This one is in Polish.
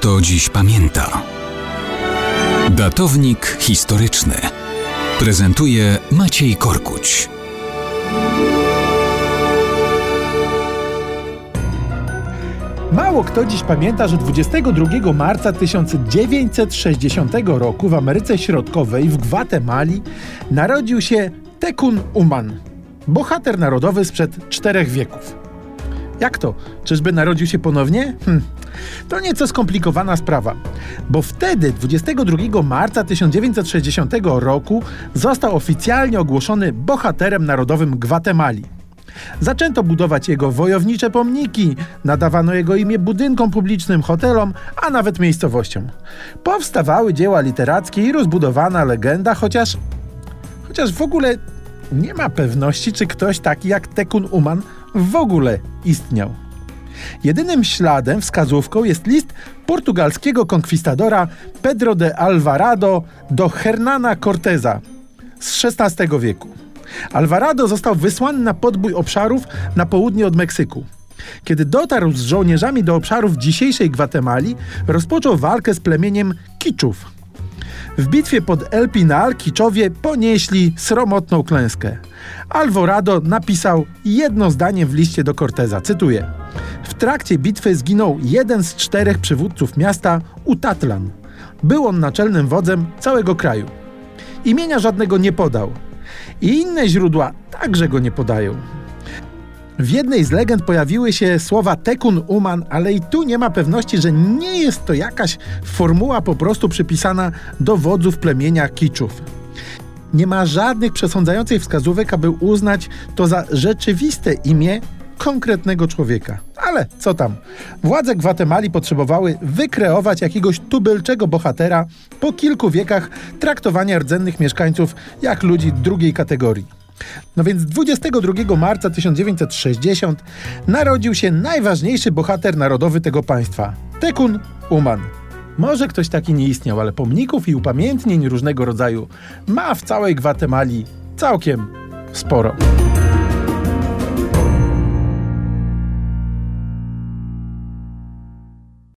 kto dziś pamięta. Datownik historyczny prezentuje Maciej Korkuć. Mało kto dziś pamięta, że 22 marca 1960 roku w Ameryce Środkowej w Gwatemali narodził się Tekun Uman, bohater narodowy sprzed czterech wieków. Jak to? Czyżby narodził się ponownie? Hm. To nieco skomplikowana sprawa, bo wtedy, 22 marca 1960 roku, został oficjalnie ogłoszony bohaterem narodowym Gwatemali. Zaczęto budować jego wojownicze pomniki, nadawano jego imię budynkom publicznym, hotelom, a nawet miejscowościom. Powstawały dzieła literackie i rozbudowana legenda, chociaż, chociaż w ogóle nie ma pewności, czy ktoś taki jak Tekun Uman w ogóle istniał. Jedynym śladem, wskazówką jest list portugalskiego konkwistadora Pedro de Alvarado do Hernana Corteza z XVI wieku. Alvarado został wysłany na podbój obszarów na południe od Meksyku. Kiedy dotarł z żołnierzami do obszarów dzisiejszej Gwatemali, rozpoczął walkę z plemieniem Kiczów. W bitwie pod El Pinal Kiczowie ponieśli sromotną klęskę. Alvarado napisał jedno zdanie w liście do Corteza, cytuję. W trakcie bitwy zginął jeden z czterech przywódców miasta, Utatlan. Był on naczelnym wodzem całego kraju. Imienia żadnego nie podał. I inne źródła także go nie podają. W jednej z legend pojawiły się słowa Tekun Uman, ale i tu nie ma pewności, że nie jest to jakaś formuła po prostu przypisana do wodzów plemienia Kiczów. Nie ma żadnych przesądzających wskazówek, aby uznać to za rzeczywiste imię konkretnego człowieka. Ale co tam? Władze Gwatemali potrzebowały wykreować jakiegoś tubylczego bohatera po kilku wiekach traktowania rdzennych mieszkańców jak ludzi drugiej kategorii. No więc 22 marca 1960 narodził się najważniejszy bohater narodowy tego państwa Tekun Uman. Może ktoś taki nie istniał, ale pomników i upamiętnień różnego rodzaju ma w całej Gwatemali całkiem sporo.